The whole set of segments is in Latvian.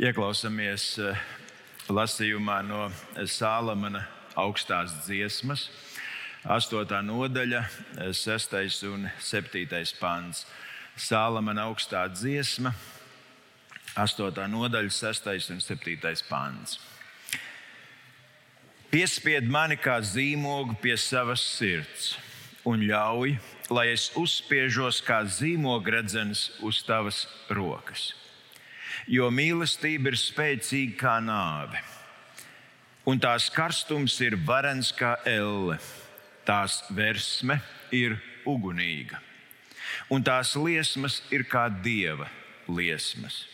ieklausāmies eh, lasījumā no Sālamana augstās dziesmas, 8. nodaļa, 6. un 7. pāns. Sālamana augstā dziesma, 8. nodaļa, 6. un 7. pāns. Piespied mani kā zīmogu pie savas sirds un ļauj, lai es uzspiežos kā zīmogredzenis uz tavas rokas. Jo mīlestība ir spēcīga kā nāve, un tās karstums ir varens kā elle, tās versme ir ugunīga, un tās liesmas ir kā dieva liesmas.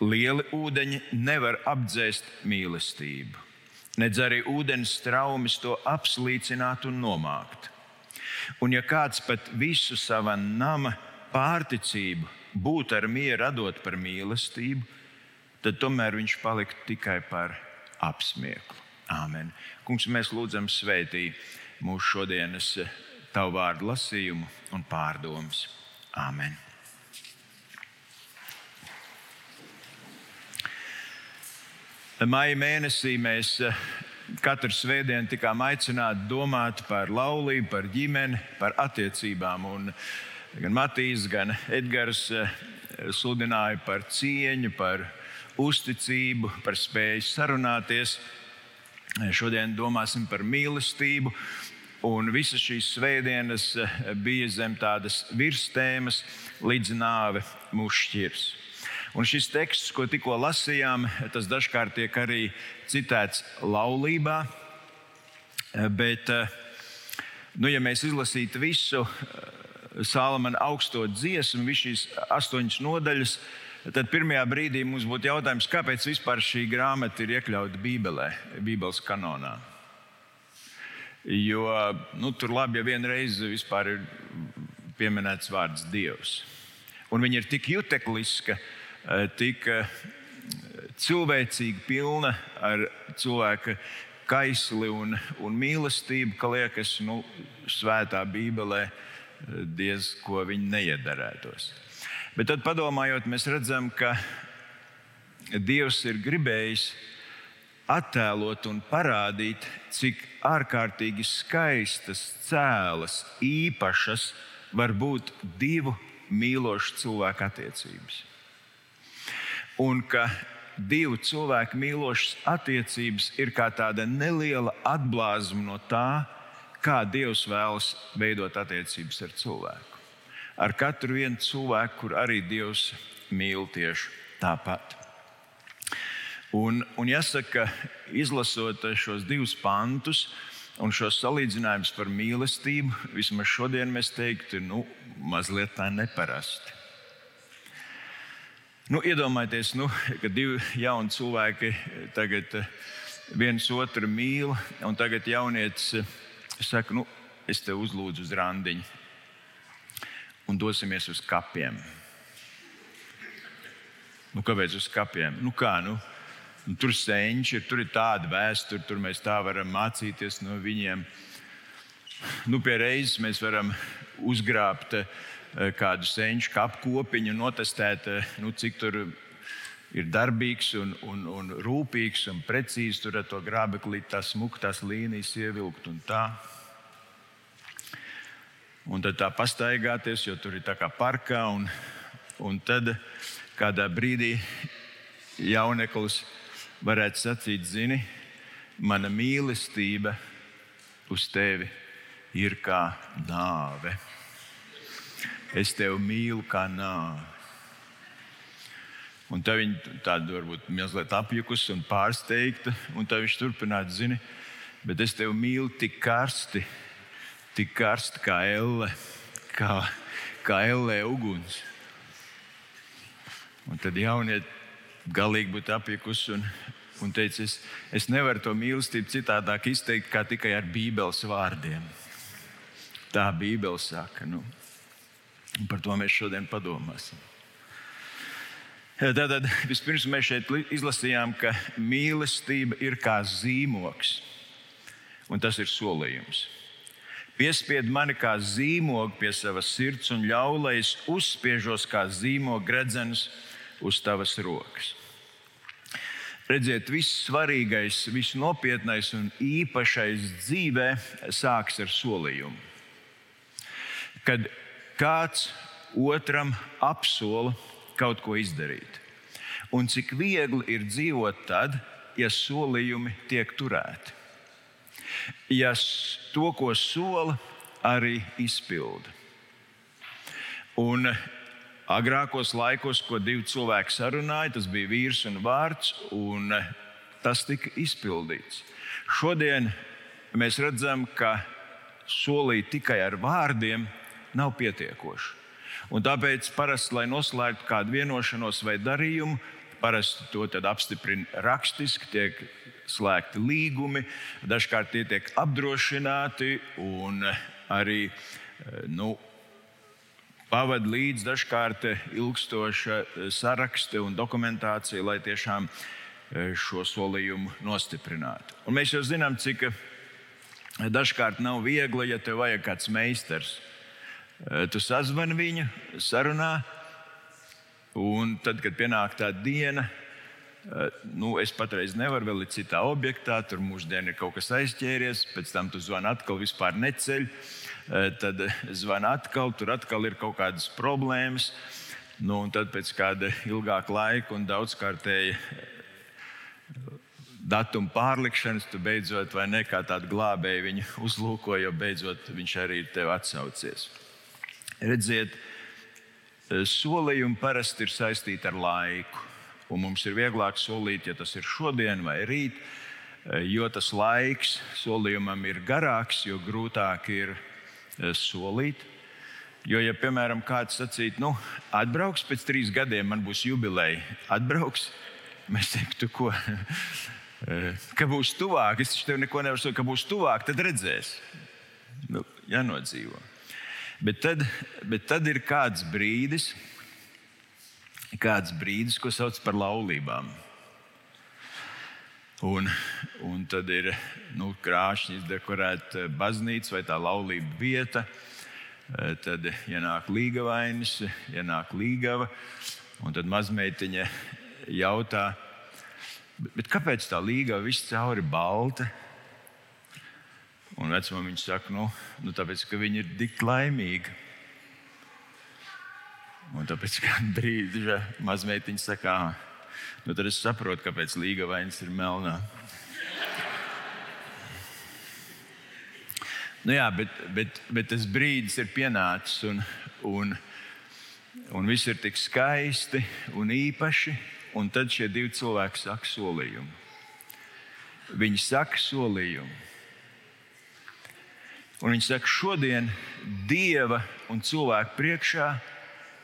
Lieli ūdeņi nevar apdzēst mīlestību, nedz arī ūdens traumas to apslīcināt un nomākt. Un ja kāds pat visu savu nama pārticību būtu ar mieru radot par mīlestību, tad tomēr viņš paliktu tikai par apsmieklu. Āmen. Kungs, mēs lūdzam svētī mūsu šodienas tavu vārdu lasījumu un pārdomas. Āmen. Maija mēnesī mēs katru svētdienu tikām aicināti domāt par laulību, par ģimeni, par attiecībām. Un gan Matīs, gan Edgars eh, sludināja par cieņu, par uzticību, par spēju sarunāties. Šodien domāsim par mīlestību. Un visas šīs svētdienas eh, bija zem tādas virstēmas, līdz nāve mūs šķirs. Un šis teksts, ko tikko lasījām, tas dažkārt tiek arī citēts laulībā. Bet, nu, ja mēs izlasītu visu Sālamana augsto dziesmu, visas šīs astoņas nodaļas, tad pirmajā brīdī mums būtu jautājums, kāpēc vispār šī grāmata ir iekļauta Bībelē, Bībeles kanonā. Jo nu, tur labi, ja vienreiz vispār ir pieminēts vārds Dievs. Un viņa ir tik jutekliska, ka tik eh, cilvēcīgi pilna ar cilvēka kaisli un, un mīlestību, ka liekas, nu, svētā Bībelē diez ko viņi neiedarētos. Bet tad, padomājot, mēs redzam, ka Dievs ir gribējis attēlot un parādīt, cik ārkārtīgi skaistas, cēlas, īpašas var būt divu mīlošu cilvēku attiecības un ka divu cilvēku mīlošas attiecības ir kā tāda neliela atblāzma no tā, kā Dievs vēlas veidot attiecības ar cilvēku. Ar katru vienu cilvēku, kur arī Dievs mīl tieši tāpat. Un, un jāsaka, izlasot šos divus pantus un šos salīdzinājumus par mīlestību, vismaz šodien mēs teiktu, nu, mazliet tā neparasti. Nu, iedomājieties, nu, ka divi jauni cilvēki tagad viens otru mīl, un tagad jaunietis eh, saka, nu, es te uzlūdzu uz randiņu un dosimies uz kapiem. Nu, kāpēc uz kapiem? Nu, kā, nu, nu, tur senči, tur ir tāda vēsture, tur mēs tā varam mācīties no viņiem. Nu, pie reizes mēs varam uzgrābt Eh, kādu senču apkopiņu, notestēt, eh, nu, cik tur ir darbīgs un, un, un rūpīgs un precīzi tur ar to grābekli, tās smuktās līnijas ievilkt un tā. Un tad tā pastaigāties, jo tur ir tā kā parkā. Un, un tad kādā brīdī jauneklis varētu sacīt, zini, mana mīlestība uz tevi ir kā nāve es tevi mīlu kā nāvi. Un tā viņa tāda varbūt mazliet apjukusi un pārsteigta. Un tā viņš turpināja, zini, bet es tevi mīlu tik karsti, tik karsti kā elle, kā, kā elle uguns. Un tad jaunieti galīgi būtu apjukusi un, un teica, es, es nevaru to mīlestību citādāk izteikt kā tikai ar Bībeles vārdiem. Tā Bībele saka. Nu. Un par to mēs šodien padomāsim. Tātad vispirms mēs šeit izlasījām, ka mīlestība ir kā zīmogs, un tas ir solījums. Piespied mani kā zīmogu pie savas sirds un ļauj, lai es uzspiežos kā zīmogu gredzenis uz tavas rokas. Redziet, viss svarīgais, viss nopietnais un īpašais dzīvē sākas ar solījumu. Kad kāds otram apsola kaut ko izdarīt. Un cik viegli ir dzīvot tad, ja solījumi tiek turēti. Ja to, ko sola, arī izpilda. Un agrākos laikos, ko divi cilvēki sarunāja, tas bija vīrs un vārds, un tas tika izpildīts. Šodien mēs redzam, ka solīt tikai ar vārdiem nav pietiekoši. Un tāpēc parasti, lai noslēgtu kādu vienošanos vai darījumu, parasti to apstiprina rakstiski, tiek slēgti līgumi, dažkārt tie tiek apdrošināti un arī nu, pavada līdzi dažkārt ilgstoša saraksta un dokumentācija, lai tiešām e, šo solījumu nostiprinātu. Un mēs jau zinām, cik dažkārt nav viegli, ja tev vajag kāds meistars tu sazvani viņu, sarunā, un tad, kad pienāk tā diena, eh, nu, es patreiz nevaru vēl ir citā objektā, tur mūždien ir kaut kas aizķēries, pēc tam tu zvani atkal, vispār neceļ, eh, tad zvani atkal, tur atkal ir kaut kādas problēmas. Nu, un tad pēc kāda ilgāka laika un daudzkārtēji datuma pārlikšanas, tu beidzot vai ne kā tādu glābēju viņu uzlūko, jo beidzot viņš arī ir tev atsaucies. Redziet, eh, solījumi parasti ir saistīti ar laiku. Un mums ir vieglāk solīt, ja tas ir šodien vai rīt, eh, jo tas laiks solījumam ir garāks, jo grūtāk ir eh, solīt. Jo, ja, piemēram, kāds sacītu, nu, atbrauks pēc trīs gadiem, man būs jubileja, atbrauks, mēs teiktu, ko. ka būs tuvāk, es tev neko nevaru teikt, ka būs tuvāk, tad redzēs. Nu, jānodzīvo. Bet tad, bet tad ir kāds brīdis, kāds brīdis, ko sauc par laulībām. Un, un tad ir nu, krāšņi izdekorēta baznīca vai tā laulība vieta. Tad ienāk līgavainis, ienāk līgava, un tad mazmeitiņa jautā, kāpēc tā līgava viss cauri balta? Un vecumā viņš saka, nu, nu tāpēc, ka viņi ir tik laimīgi. Un tāpēc, ka brīdī mazmeitiņa saka, nu tad es saprotu, kāpēc līga vainas ir melnā. Nu jā, bet, bet, bet tas brīdis ir pienācis, un, un, un viss ir tik skaisti un īpaši. Un tad šie divi cilvēki saka solījumu. Viņi saka solījumu. Un viņš saka, šodien Dieva un cilvēku priekšā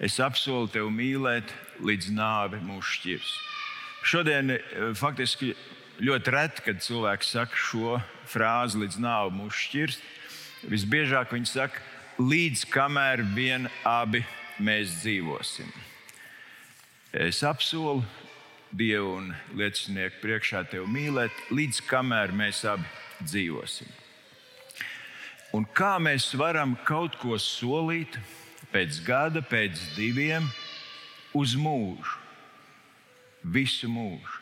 es apsolu tevi mīlēt, līdz nāve mūs šķirs. Šodien eh, faktiski ļoti reti, kad cilvēks saka šo frāzi, līdz nāve mūs šķirs. Visbiežāk viņi saka, līdz kamēr vien abi mēs dzīvosim. Es apsolu Dievu un liecinieku priekšā tevi mīlēt, līdz kamēr mēs abi dzīvosim. Un kā mēs varam kaut ko solīt pēc gada, pēc diviem, uz mūžu, visu mūžu.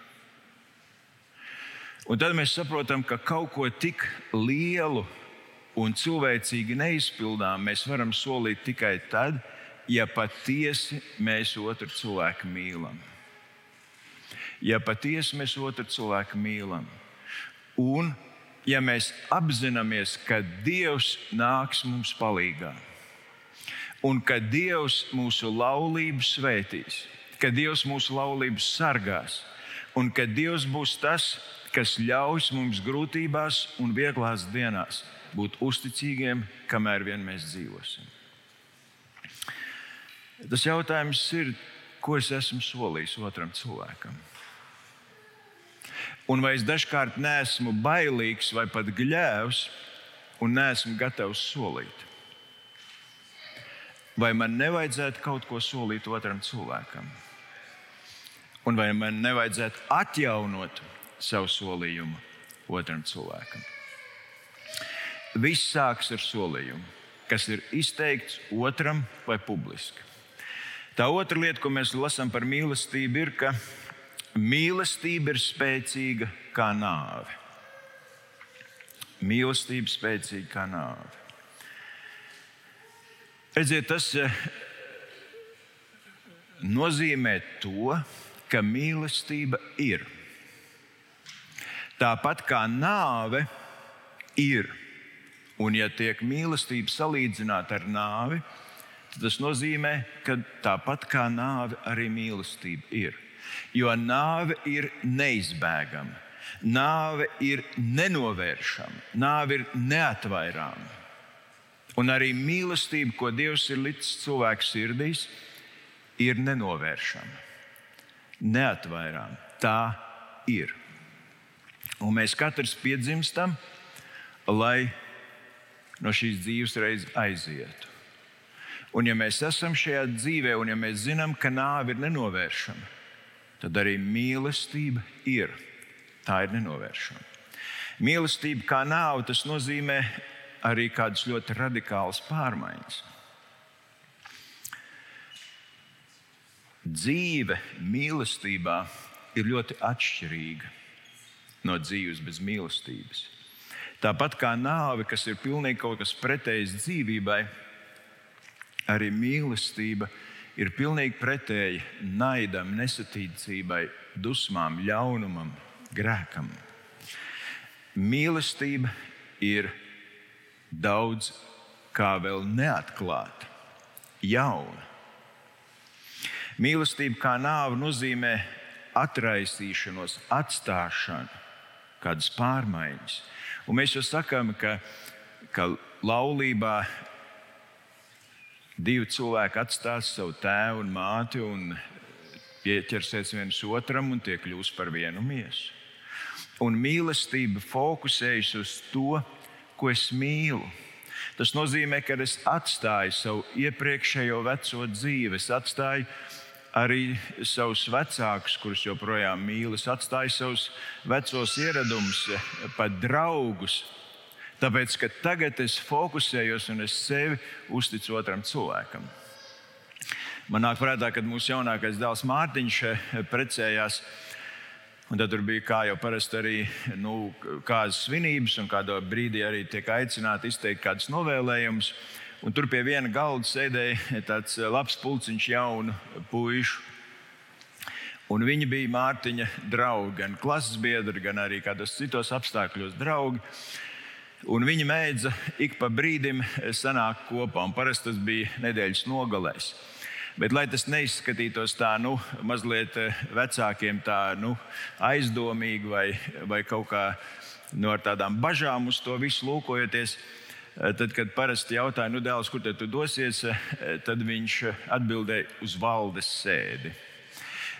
Un tad mēs saprotam, ka kaut ko tik lielu un cilvēcīgi neizpildām mēs varam solīt tikai tad, ja patiesi mēs otru cilvēku mīlam. Ja patiesi mēs otru cilvēku mīlam. Un ja mēs apzināmies, ka Dievs nāks mums palīdzīgā un ka Dievs mūsu laulību svētīs, ka Dievs mūsu laulību sargās un ka Dievs būs tas, kas ļaus mums grūtībās un vieglās dienās būt uzticīgiem, kamēr vien mēs dzīvosim. Tas jautājums ir, ko es esmu solījis otram cilvēkam? Un vai es dažkārt neesmu bailīgs vai pat gļēvs un neesmu gatavs solīt? Vai man nevajadzētu kaut ko solīt otram cilvēkam? Un vai man nevajadzētu atjaunot savu solījumu otram cilvēkam? Viss sākas ar solījumu, kas ir izteikts otram vai publiski. Tā otra lieta, ko mēs lasām par mīlestību, ir, ka mīlestība ir spēcīga kā nāve. Mīlestība spēcīga kā nāve. Redziet, tas eh, nozīmē to, ka mīlestība ir. Tāpat kā nāve ir. Un, ja tiek mīlestība salīdzināta ar nāvi, tad tas nozīmē, ka tāpat kā nāve, arī mīlestība ir. Jo nāve ir neizbēgama, nāve ir nenovēršama, nāve ir neatvairāma. Un arī mīlestība, ko Dievs ir licis cilvēku sirdīs, ir nenovēršama, neatvairāma. Tā ir. Un mēs katrs piedzimstam, lai no šīs dzīves reizes aizietu. Un, ja mēs esam šajā dzīvē, un ja mēs zinām, ka nāve ir nenovēršama, tad arī mīlestība ir. Tā ir nenovēršama. Mīlestība kā nāve, tas nozīmē arī kādas ļoti radikālas pārmaiņas. Dzīve mīlestībā ir ļoti atšķirīga no dzīves bez mīlestības. Tāpat kā nāve, kas ir pilnīgi kaut kas pretējs dzīvībai, arī mīlestība ir pilnīgi pretēji naidam, nesatīcībai, dusmām, ļaunumam, grēkam. Mīlestība ir daudz kā vēl neatklāta, jauna. Mīlestība kā nāve nozīmē atraisīšanos, atstāšanu, kādas pārmaiņas. Un mēs jau sakām, ka, ka laulībā divi cilvēki atstās savu tēvu un māti un pieķersies viens otram un tie kļūs par vienu miesu. Un mīlestība fokusējas uz to, ko es mīlu. Tas nozīmē, ka es atstāju savu iepriekšējo veco dzīvi, es atstāju arī savus vecākus, kurus joprojām mīlu. Es atstāju savus vecos ieradumus, pat draugus. Tāpēc, ka tagad es fokusējos un es sevi uzticu otram cilvēkam. Man nāk prātā, kad mūsu jaunākais dēls Mārtiņš eh, precējās. Un tad bija, kā jau parasti, arī nu, kādas svinības, un kādā brīdī arī tiek aicināti izteikt kādus novēlējumus. Un tur pie viena galda sēdēja tāds eh, labs pulciņš jaunu puišu. Un viņi bija Mārtiņa draugi, gan klases biedri, gan arī kādos citos apstākļos draugi. Un viņi mēdza ik pa brīdim sanākt kopā, un parasti tas bija nedēļas nogalēs. Bet, lai tas neizskatītos tā, nu, mazliet eh, vecākiem tā, nu, aizdomīgi vai, vai kaut kā nu, tādām bažām uz to visu lūkojoties, Eh, tad, kad parasti jautāja, nu, dēls, kur tu dosies, eh, tad viņš atbildēja uz valdes sēdi.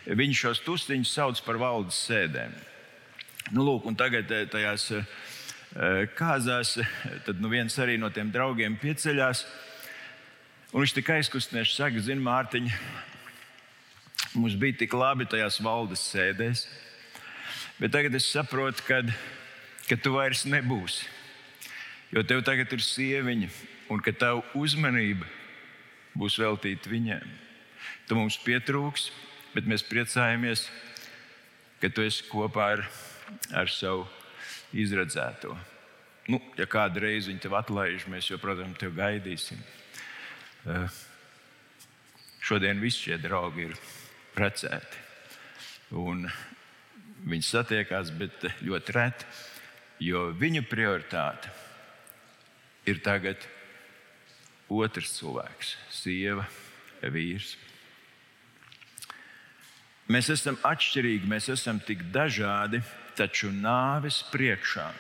Viņš šos tustiņus sauc par valdes sēdēm. Nu, lūk, tagad eh, tajās kāzās, tad nu, viens no tiem draugiem pieceļās. Un viņš tik aizkustināts, saka, zini, Mārtiņ, mums bija tik labi tajās valdes sēdēs, bet tagad es saprotu, ka, ka tu vairs nebūsi. Jo tev tagad ir sieviņa, un ka tava uzmanība būs veltīta viņiem. Tu mums pietrūks, bet mēs priecājamies, ka tu esi kopā ar, ar savu izredzēto. Nu, ja kādu reizi viņi tev atlaiž, mēs jau, protams, tevi gaidīsim. Uh, šodien visi šie draugi ir precēti. Un viņi satiekās, bet ļoti reti, jo viņu prioritāte ir tagad otrs cilvēks, sieva, vīrs. Mēs esam atšķirīgi, mēs esam tik dažādi, taču nāves priekšā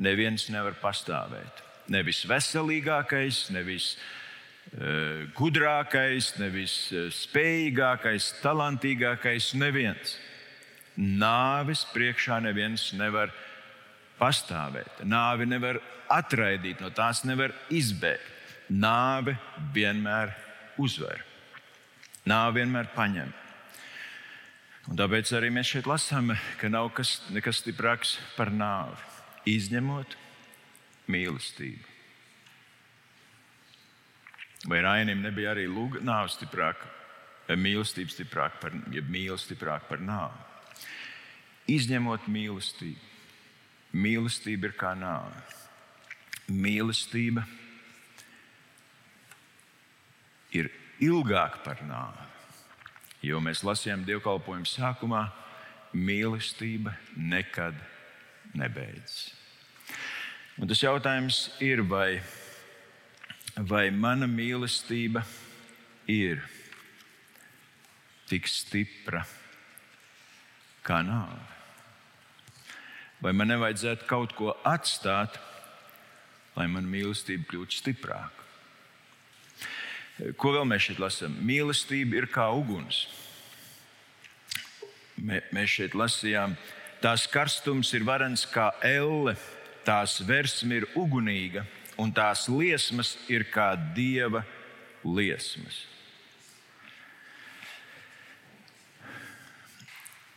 neviens nevar pastāvēt. Nevis veselīgākais, nevis uh, gudrākais, nevis uh, spējīgākais, talantīgākais, neviens. Nāves priekšā neviens nevar pastāvēt. Nāvi nevar atraidīt, no tās nevar izbēgt. Nāve vienmēr uzvar. Nāve vienmēr paņem. Un tāpēc arī mēs šeit lasām, ka nav kas, nekas stiprāks par nāvi, izņemot mīlestību. Vai Rainim nebija arī nāve stiprāka, vai mīlestība stiprāka par, ja mīlestība stiprāka par nāvi? izņemot mīlestību. Mīlestība ir kā nāve. Mīlestība ir ilgāka par nāvi. Jo mēs lasījām dievkalpojumu sākumā, mīlestība nekad nebeidzas. Un tas jautājums ir, vai, vai mana mīlestība ir tik stipra kā nāve? Vai man nevajadzētu kaut ko atstāt, lai mana mīlestība kļūtu stiprāka? Ko vēl mēs šeit lasām? Mīlestība ir kā uguns. Mēs šeit lasījām, tās karstums ir varens kā elle, tās versme ir ugunīga, un tās liesmas ir kā dieva liesmas.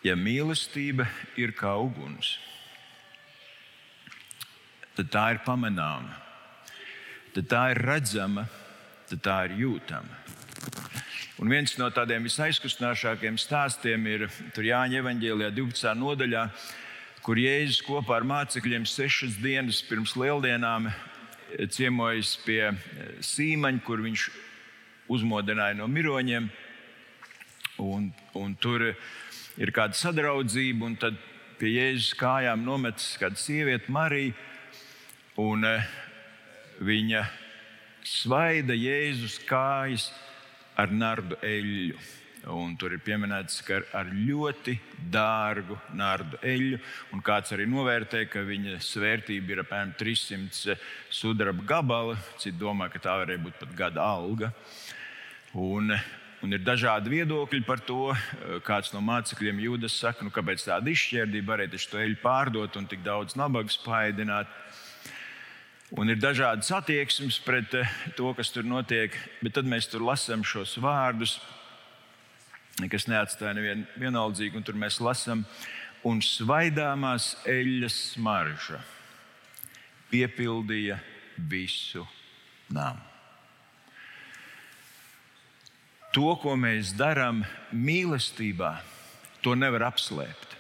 Ja mīlestība ir kā uguns, tad tā ir pamanāma, tad tā ir redzama, tad tā ir jūtama. Un viens no tādiem visaizkustinošākajiem stāstiem ir Jāņa Evangelijā, 12. nodaļā, kur Jēzus kopā ar mācekļiem sešas dienas pirms lieldienām ciemojas pie Sīmaņa, kur viņš uzmodināja no miroņiem. Un, un tur ir kāda sadraudzība, un tad pie Jēzus kājām nometas kāda sieviete, Marija. Un, viņa svaida Jēzus kājas ar nardu eļļu. Un tur ir pieminēts, ka ar ļoti dārgu nardu eļļu. Un kāds arī novērtē, ka viņa svērtība ir apmēram 300 sudraba gabali. Citi domā, ka tā varēja būt pat gada alga. Un, un ir dažādi viedokļi par to. Kāds no mācekļiem jūdas saka, nu, kāpēc tāda izšķērdība varēja to eļļu pārdot un tik daudz nabaga spaidināt. Un ir dažādas attieksmes pret eh, to, kas tur notiek, bet tad mēs tur lasām šos vārdus, kas neatstāja nevienu vienaldzīgu, un tur mēs lasām, un svaidāmās eļļas smarža piepildīja visu namu. To, ko mēs darām mīlestībā, to nevar apslēpt.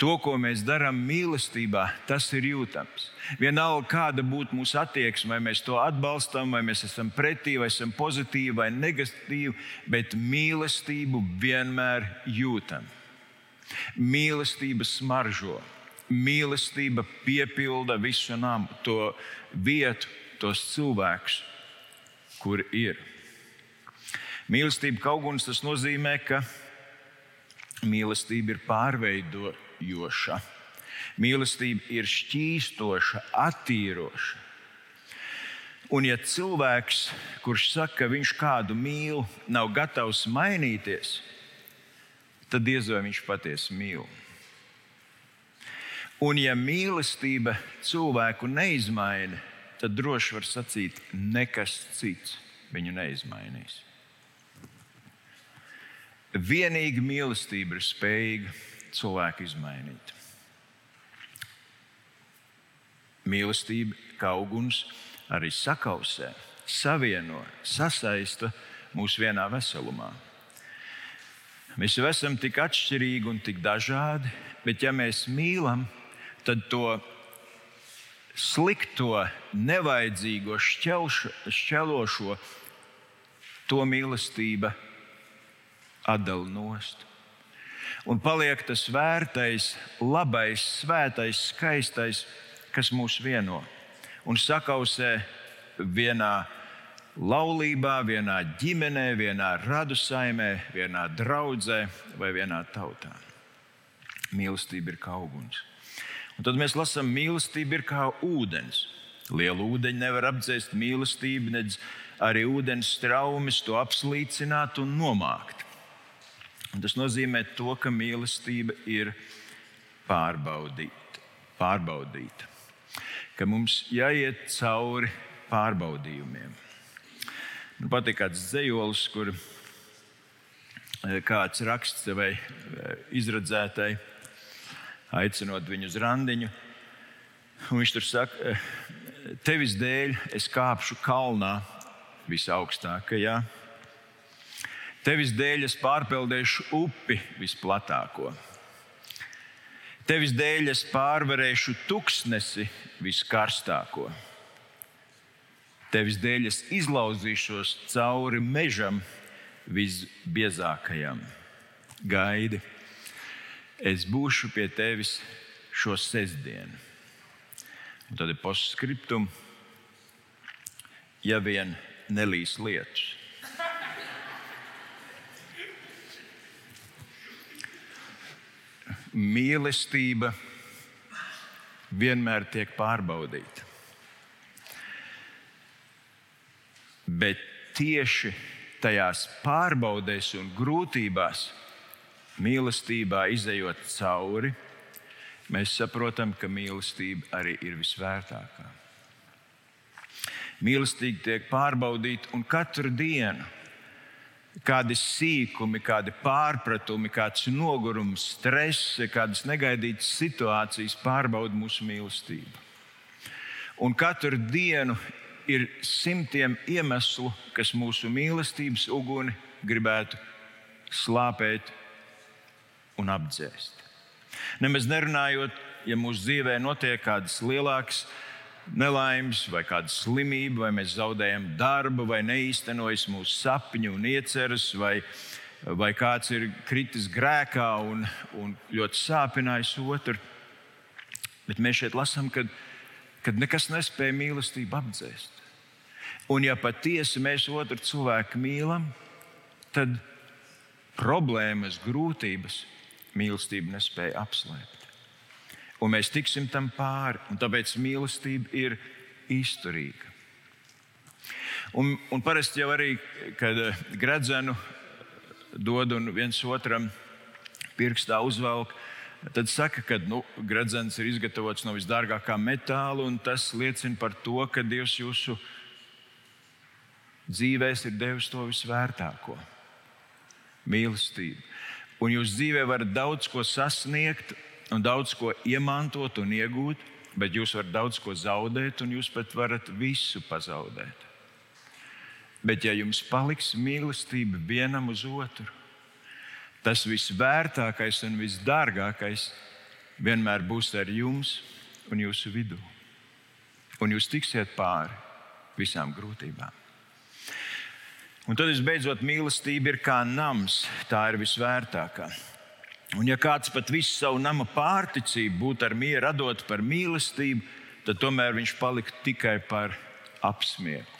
To, ko mēs darām mīlestībā, tas ir jūtams. Vienalga, kāda būtu mūsu attieksme, vai mēs to atbalstam, vai mēs esam pretī, vai esam pozitīvi vai negatīvi, bet mīlestību vienmēr jūtam. Mīlestība smaržo, mīlestība piepilda visu namu, to vietu, tos cilvēkus, kur ir. Mīlestība kaut kādā tas nozīmē, ka mīlestība ir pārveidota joša. Mīlestība ir šķīstoša, attīroša. Un, ja cilvēks, kurš saka, ka viņš kādu mīl, nav gatavs mainīties, tad diez vai viņš patiesi mīl. Un, ja mīlestība cilvēku neizmaina, tad droši var sacīt, nekas cits viņu neizmainīs. Vienīgi mīlestība ir spējīga cilvēku izmainīt. Mīlestība kā uguns arī sakausē, savieno, sasaista mūs vienā veselumā. Mēs jau esam tik atšķirīgi un tik dažādi, bet ja mēs mīlam, tad to slikto, nevajadzīgo, šķelšo, šķelošo, to mīlestība atdala nost un paliek tas vērtais, labais, svētais, skaistais, kas mūs vieno un sakausē vienā laulībā, vienā ģimenē, vienā radu saimē, vienā draudzē vai vienā tautā. Mīlestība ir kā uguns. Un tad mēs lasām, mīlestība ir kā ūdens. Lielu ūdeņu nevar apdzēst mīlestību, nedz arī ūdens traumas to apslīcināt un nomākt. Tas nozīmē to, ka mīlestība ir pārbaudīta. pārbaudīta. Ka mums jāiet cauri pārbaudījumiem. Man patīk kāds dzējolis, kur eh, kāds raksts vai eh, izredzētai, aicinot viņu uz randiņu. Viņš tur saka, eh, tevis dēļ es kāpšu kalnā visaugstākajā. Ja? Tevis dēļ es pārpeldēšu upi visplatāko. Tevis dēļ es pārvarēšu tuksnesi viskarstāko. Tevis dēļ es izlauzīšos cauri mežam visbiezākajam. Gaidi, es būšu pie tevis šo sestdienu. Un tad ir postscriptum, ja vien nelīs lietus. Mīlestība vienmēr tiek pārbaudīta. Bet tieši tajās pārbaudēs un grūtībās, mīlestībā izējot cauri, mēs saprotam, ka mīlestība arī ir visvērtākā. Mīlestība tiek pārbaudīta un katru dienu kādi sīkumi, kādi pārpratumi, kāds nogurums, stress, kādas negaidītas situācijas pārbauda mūsu mīlestību. Un katru dienu ir simtiem iemeslu, kas mūsu mīlestības uguni gribētu slāpēt un apdzēst. Nemaz nerunājot, ja mūsu dzīvē notiek kādas lielākas nelaimes, vai kāda slimība, vai mēs zaudējam darbu, vai neīstenojas mūsu sapņu un ieceras, vai, vai kāds ir kritis grēkā un, un ļoti sāpinājis otru. Bet mēs šeit lasām, ka kad nekas nespēja mīlestību apdzēst. Un, ja patiesi mēs otru cilvēku mīlam, tad problēmas, grūtības mīlestība nespēja apslēpt un mēs tiksim tam pāri. Tāpēc mīlestība ir izturīga. Un, un parasti jau arī, kad eh, gredzenu dod un viens otram pirkstā uzvelk, tad saka, ka nu, gredzens ir izgatavots no visdārgākā metāla, un tas liecina par to, ka Dievs jūsu dzīvēs ir devis to visvērtāko - mīlestību. Un jūs dzīvē varat daudz ko sasniegt, un daudz ko iemantot un iegūt, bet jūs varat daudz ko zaudēt, un jūs pat varat visu pazaudēt. Bet, ja jums paliks mīlestība vienam uz otru, tas visvērtākais un visdārgākais vienmēr būs ar jums un jūsu vidū. Un jūs tiksiet pāri visām grūtībām. Un tad, visbeidzot, mīlestība ir kā nams, tā ir visvērtākā. Un ja kāds pat visu savu nama pārticību būtu ar mieru radot par mīlestību, tad tomēr viņš paliktu tikai par apsmieku.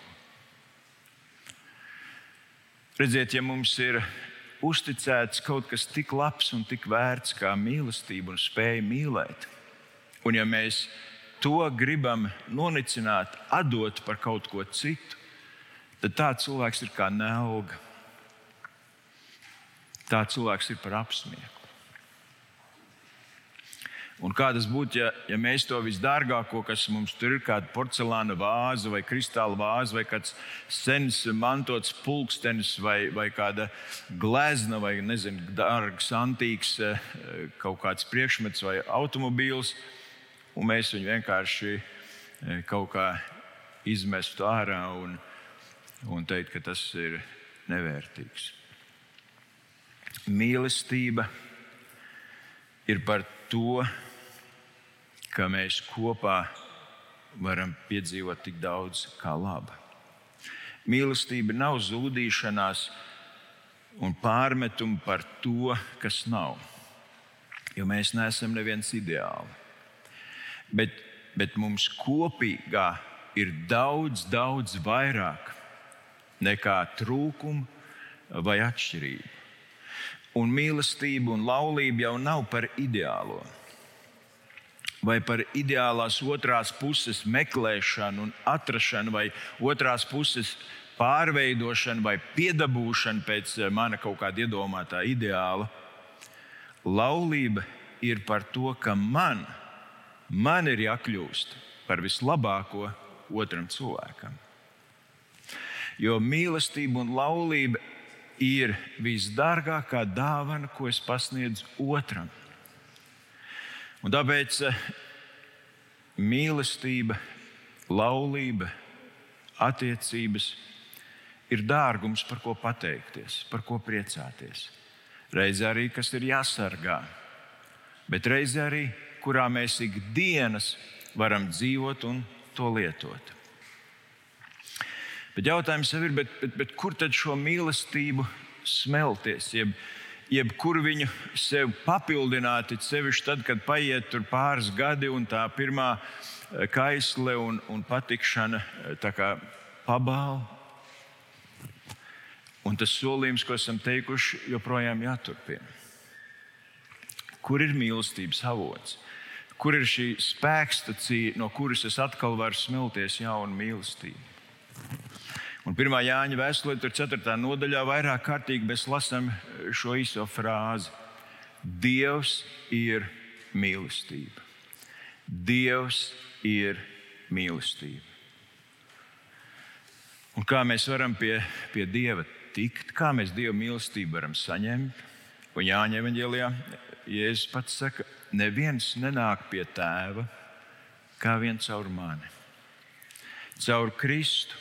Redziet, ja mums ir uzticēts kaut kas tik labs un tik vērts kā mīlestība un spēja mīlēt, un ja mēs to gribam nonicināt, atdot par kaut ko citu, tad tāds cilvēks ir kā nelga. Tāds cilvēks ir par apsmieku. Un kā tas būtu, ja, ja mēs to visdārgāko, kas mums tur ir, kāda porcelāna vāze vai kristāla vāze, vai kāds sens mantots pulkstenis, vai, vai kāda glezna, vai nezinu, dārgs, antīks eh, kaut kāds priekšmets vai automobīls, un mēs viņu vienkārši eh, kaut kā izmestu ārā un, un teikt, ka tas ir nevērtīgs. Mīlestība ir par to, ka mēs kopā varam piedzīvot tik daudz kā laba. Mīlestība nav zudīšanās un pārmetumi par to, kas nav. Jo mēs neesam neviens ideāli. Bet, bet mums kopīgā ir daudz, daudz vairāk nekā trūkuma vai atšķirība. Un mīlestība un laulība jau nav par ideālo vai par ideālās otrās puses meklēšanu un atrašanu, vai otrās puses pārveidošanu vai piedabūšanu pēc eh, mana kaut kāda iedomātā ideāla. Laulība ir par to, ka man, man ir jākļūst par vislabāko otram cilvēkam. Jo mīlestība un laulība ir visdārgākā dāvana, ko es pasniedzu otram. Un tāpēc eh, mīlestība, laulība, attiecības ir dārgums, par ko pateikties, par ko priecāties. Reizē arī kas ir jāsargā. bet reizē arī, kurā mēs ikdienas varam dzīvot un to lietot. Bet jautājums jau ir, bet, bet, bet kur tad šo mīlestību smelties? Jeb, jeb kur viņu sev papildināt, sevišķi tad, kad paiet pāris gadi un tā pirmā eh, kaisle un, un patikšana eh, pabāla. Un tas solījums, ko esam teikuši, joprojām jāturpina. Kur ir mīlestības avots? Kur ir šī spēkstacija, no kuras es atkal varu smelties jaunu mīlestību? Un 1. Jāņa vēstulē, 4. nodaļā, vairāk kārtīgi mēs lasām šo īso frāzi: Dievs ir mīlestība. Dievs ir mīlestība. Un kā mēs varam pie, pie Dieva tikt, kā mēs Dieva mīlestību varam saņemt? Un Jāņa evanģēlijā Jēzus pats saka, neviens nenāk pie tēva kā viens caur mani. Caur Kristu,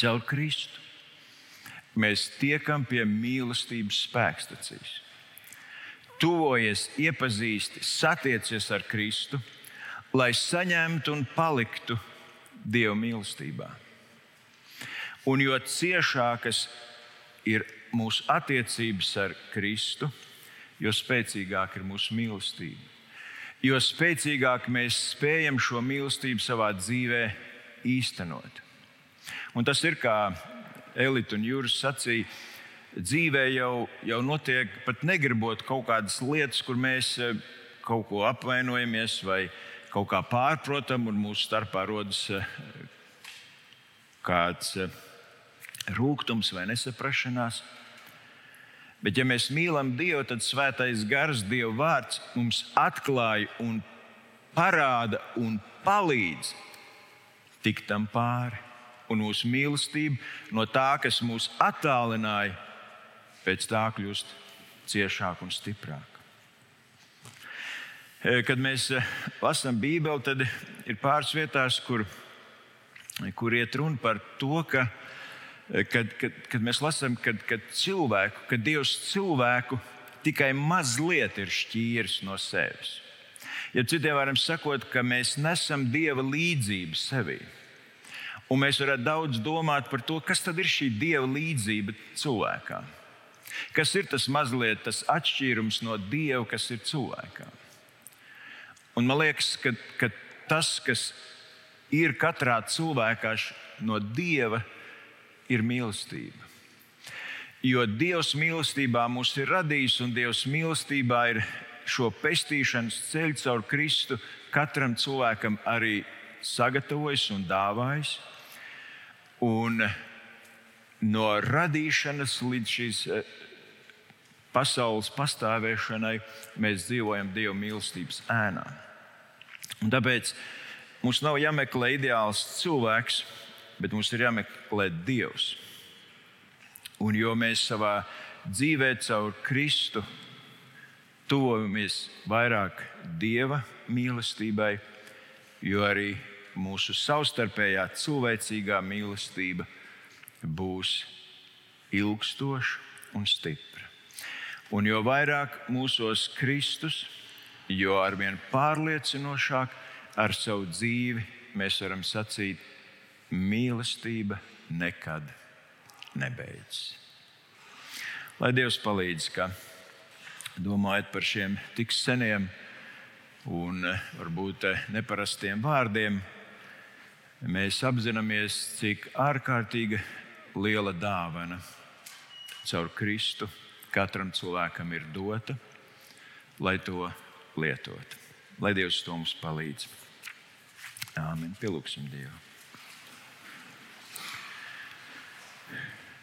caur Kristu mēs tiekam pie mīlestības spēkstacijas. Tuvojies, iepazīsti, satiecies ar Kristu, lai saņemtu un paliktu Dieva mīlestībā. Un jo ciešākas ir mūsu attiecības ar Kristu, jo spēcīgāka ir mūsu mīlestība. Jo spēcīgāk mēs spējam šo mīlestību savā dzīvē īstenot. Un tas ir kā Elīte un Jūras sacīja. Dzīvē jau, jau notiek pat negribot kaut kādas lietas, kur mēs eh, kaut ko apvainojamies vai kaut kā pārprotam, un mūsu starpā rodas eh, kāds eh, rūkums vai nesaprašanās. Bet, ja mēs mīlam Dievu, tad svētais gars, Dieva vārds mums atklāja un parāda un palīdz tikt tam pāri. Un mūsu mīlestība no tā, kas mūs attālināja, pēc tā kļūst ciešāka un stiprāka. E, kad mēs e, lasām Bībeli, tad ir pāris vietās, kur, kur iet runa par to, ka kad, kad, kad mēs lasām, kad, cilvēku, kad Dievs cilvēku tikai mazliet ir šķīris no sevis. Ja citiem varam sakot, ka mēs nesam Dieva līdzību sevī. Un mēs varētu daudz domāt par to, kas tad ir šī Dieva līdzība cilvēkā. Kas ir tas mazliet tas atšķīrums no Dieva, kas ir cilvēkā. Un man liekas, ka, ka tas, kas ir katrā cilvēkā no Dieva, ir mīlestība. Jo Dievs mīlestībā mūs ir radījis, un Dievs mīlestībā ir šo pestīšanas ceļu caur Kristu katram cilvēkam arī sagatavojis un dāvājis. Un no radīšanas līdz šīs eh, pasaules pastāvēšanai mēs dzīvojam Dieva mīlestības ēnā. Un tāpēc mums nav jāmeklē ideāls cilvēks, bet mums ir jāmeklē Dievs. Un jo mēs savā dzīvē caur Kristu tuvojamies vairāk Dieva mīlestībai, jo arī mūsu savstarpējā cilvēcīgā mīlestība būs ilgstoša un stipra. Un jo vairāk mūsos Kristus, jo arvien pārliecinošāk ar savu dzīvi mēs varam sacīt, mīlestība nekad nebeidzas. Lai Dievs palīdz, ka domājot par šiem tik seniem un eh, varbūt eh, neparastiem vārdiem, mēs apzināmies, cik ārkārtīga liela dāvana caur Kristu katram cilvēkam ir dota, lai to lietotu. Lai Dievs to mums palīdz. Āmen. Pielūgsim Dievu.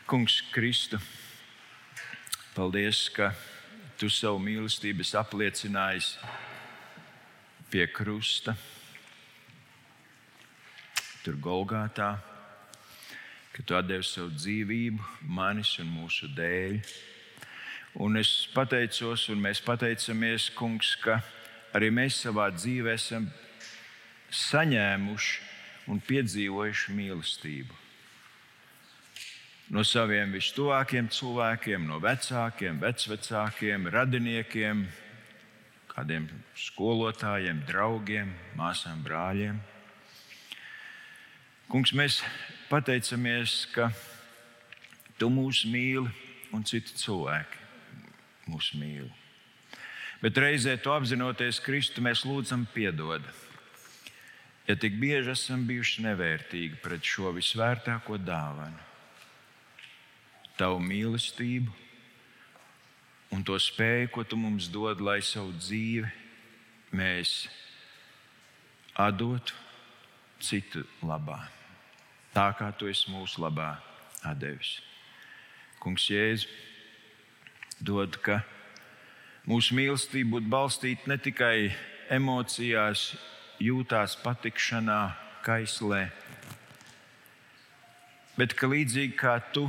Kungs, Kristu, paldies, ka tu savu mīlestību apliecinājis pie krusta, tur Golgātā, ka tu devi savu dzīvību manis un mūsu dēļ. Un es pateicos, un mēs pateicamies, Kungs, ka arī mēs savā dzīvē esam saņēmuši un piedzīvojuši mīlestību no saviem vistuvākiem cilvēkiem, no vecākiem, vecvecākiem, radiniekiem, kādiem skolotājiem, draugiem, māsām, brāļiem. Kungs, mēs pateicamies, ka Tu mūs mīli un citi cilvēki mūs mīl. Bet reizē to apzinoties, Kristu mēs lūdzam piedod. Ja tik bieži esam bijuši nevērtīgi pret šo visvērtāko dāvanu, Tavu mīlestību un to spēju, ko Tu mums dod, lai savu dzīvi mēs atdotu citu labā, tā kā Tu esi mūsu labā devis. Kungs, Jēzu, dod, ka mūsu mīlestība būtu balstīta ne tikai emocijās, jūtās patikšanā, kaislē, bet ka līdzīgi kā Tu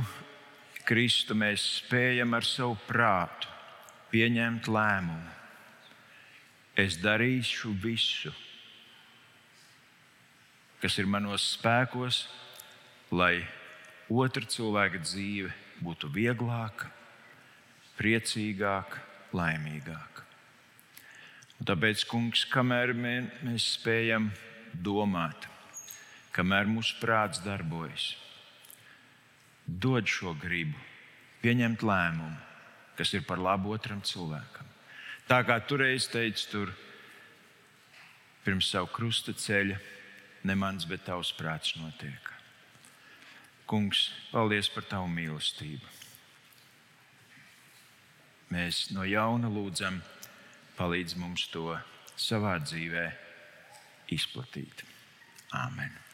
Kristu mēs spējam ar savu prātu pieņemt lēmumu. Es darīšu visu, kas ir manos spēkos, lai otra cilvēka dzīve būtu vieglāka, priecīgāka, laimīgāka. Un tāpēc, kungs, kamēr mēs spējam domāt, kamēr mūsu prāts darbojas, dod šo gribu, pieņemt lēmumu, kas ir par labu otram cilvēkam. Tā kā toreiz teicu, tur pirms savu krusta ceļa, ne mans, bet tavs prāts notiek. Kungs, paldies par tavu mīlestību. Mēs no jauna lūdzam, palīdz mums to savā dzīvē izplatīt. Āmen!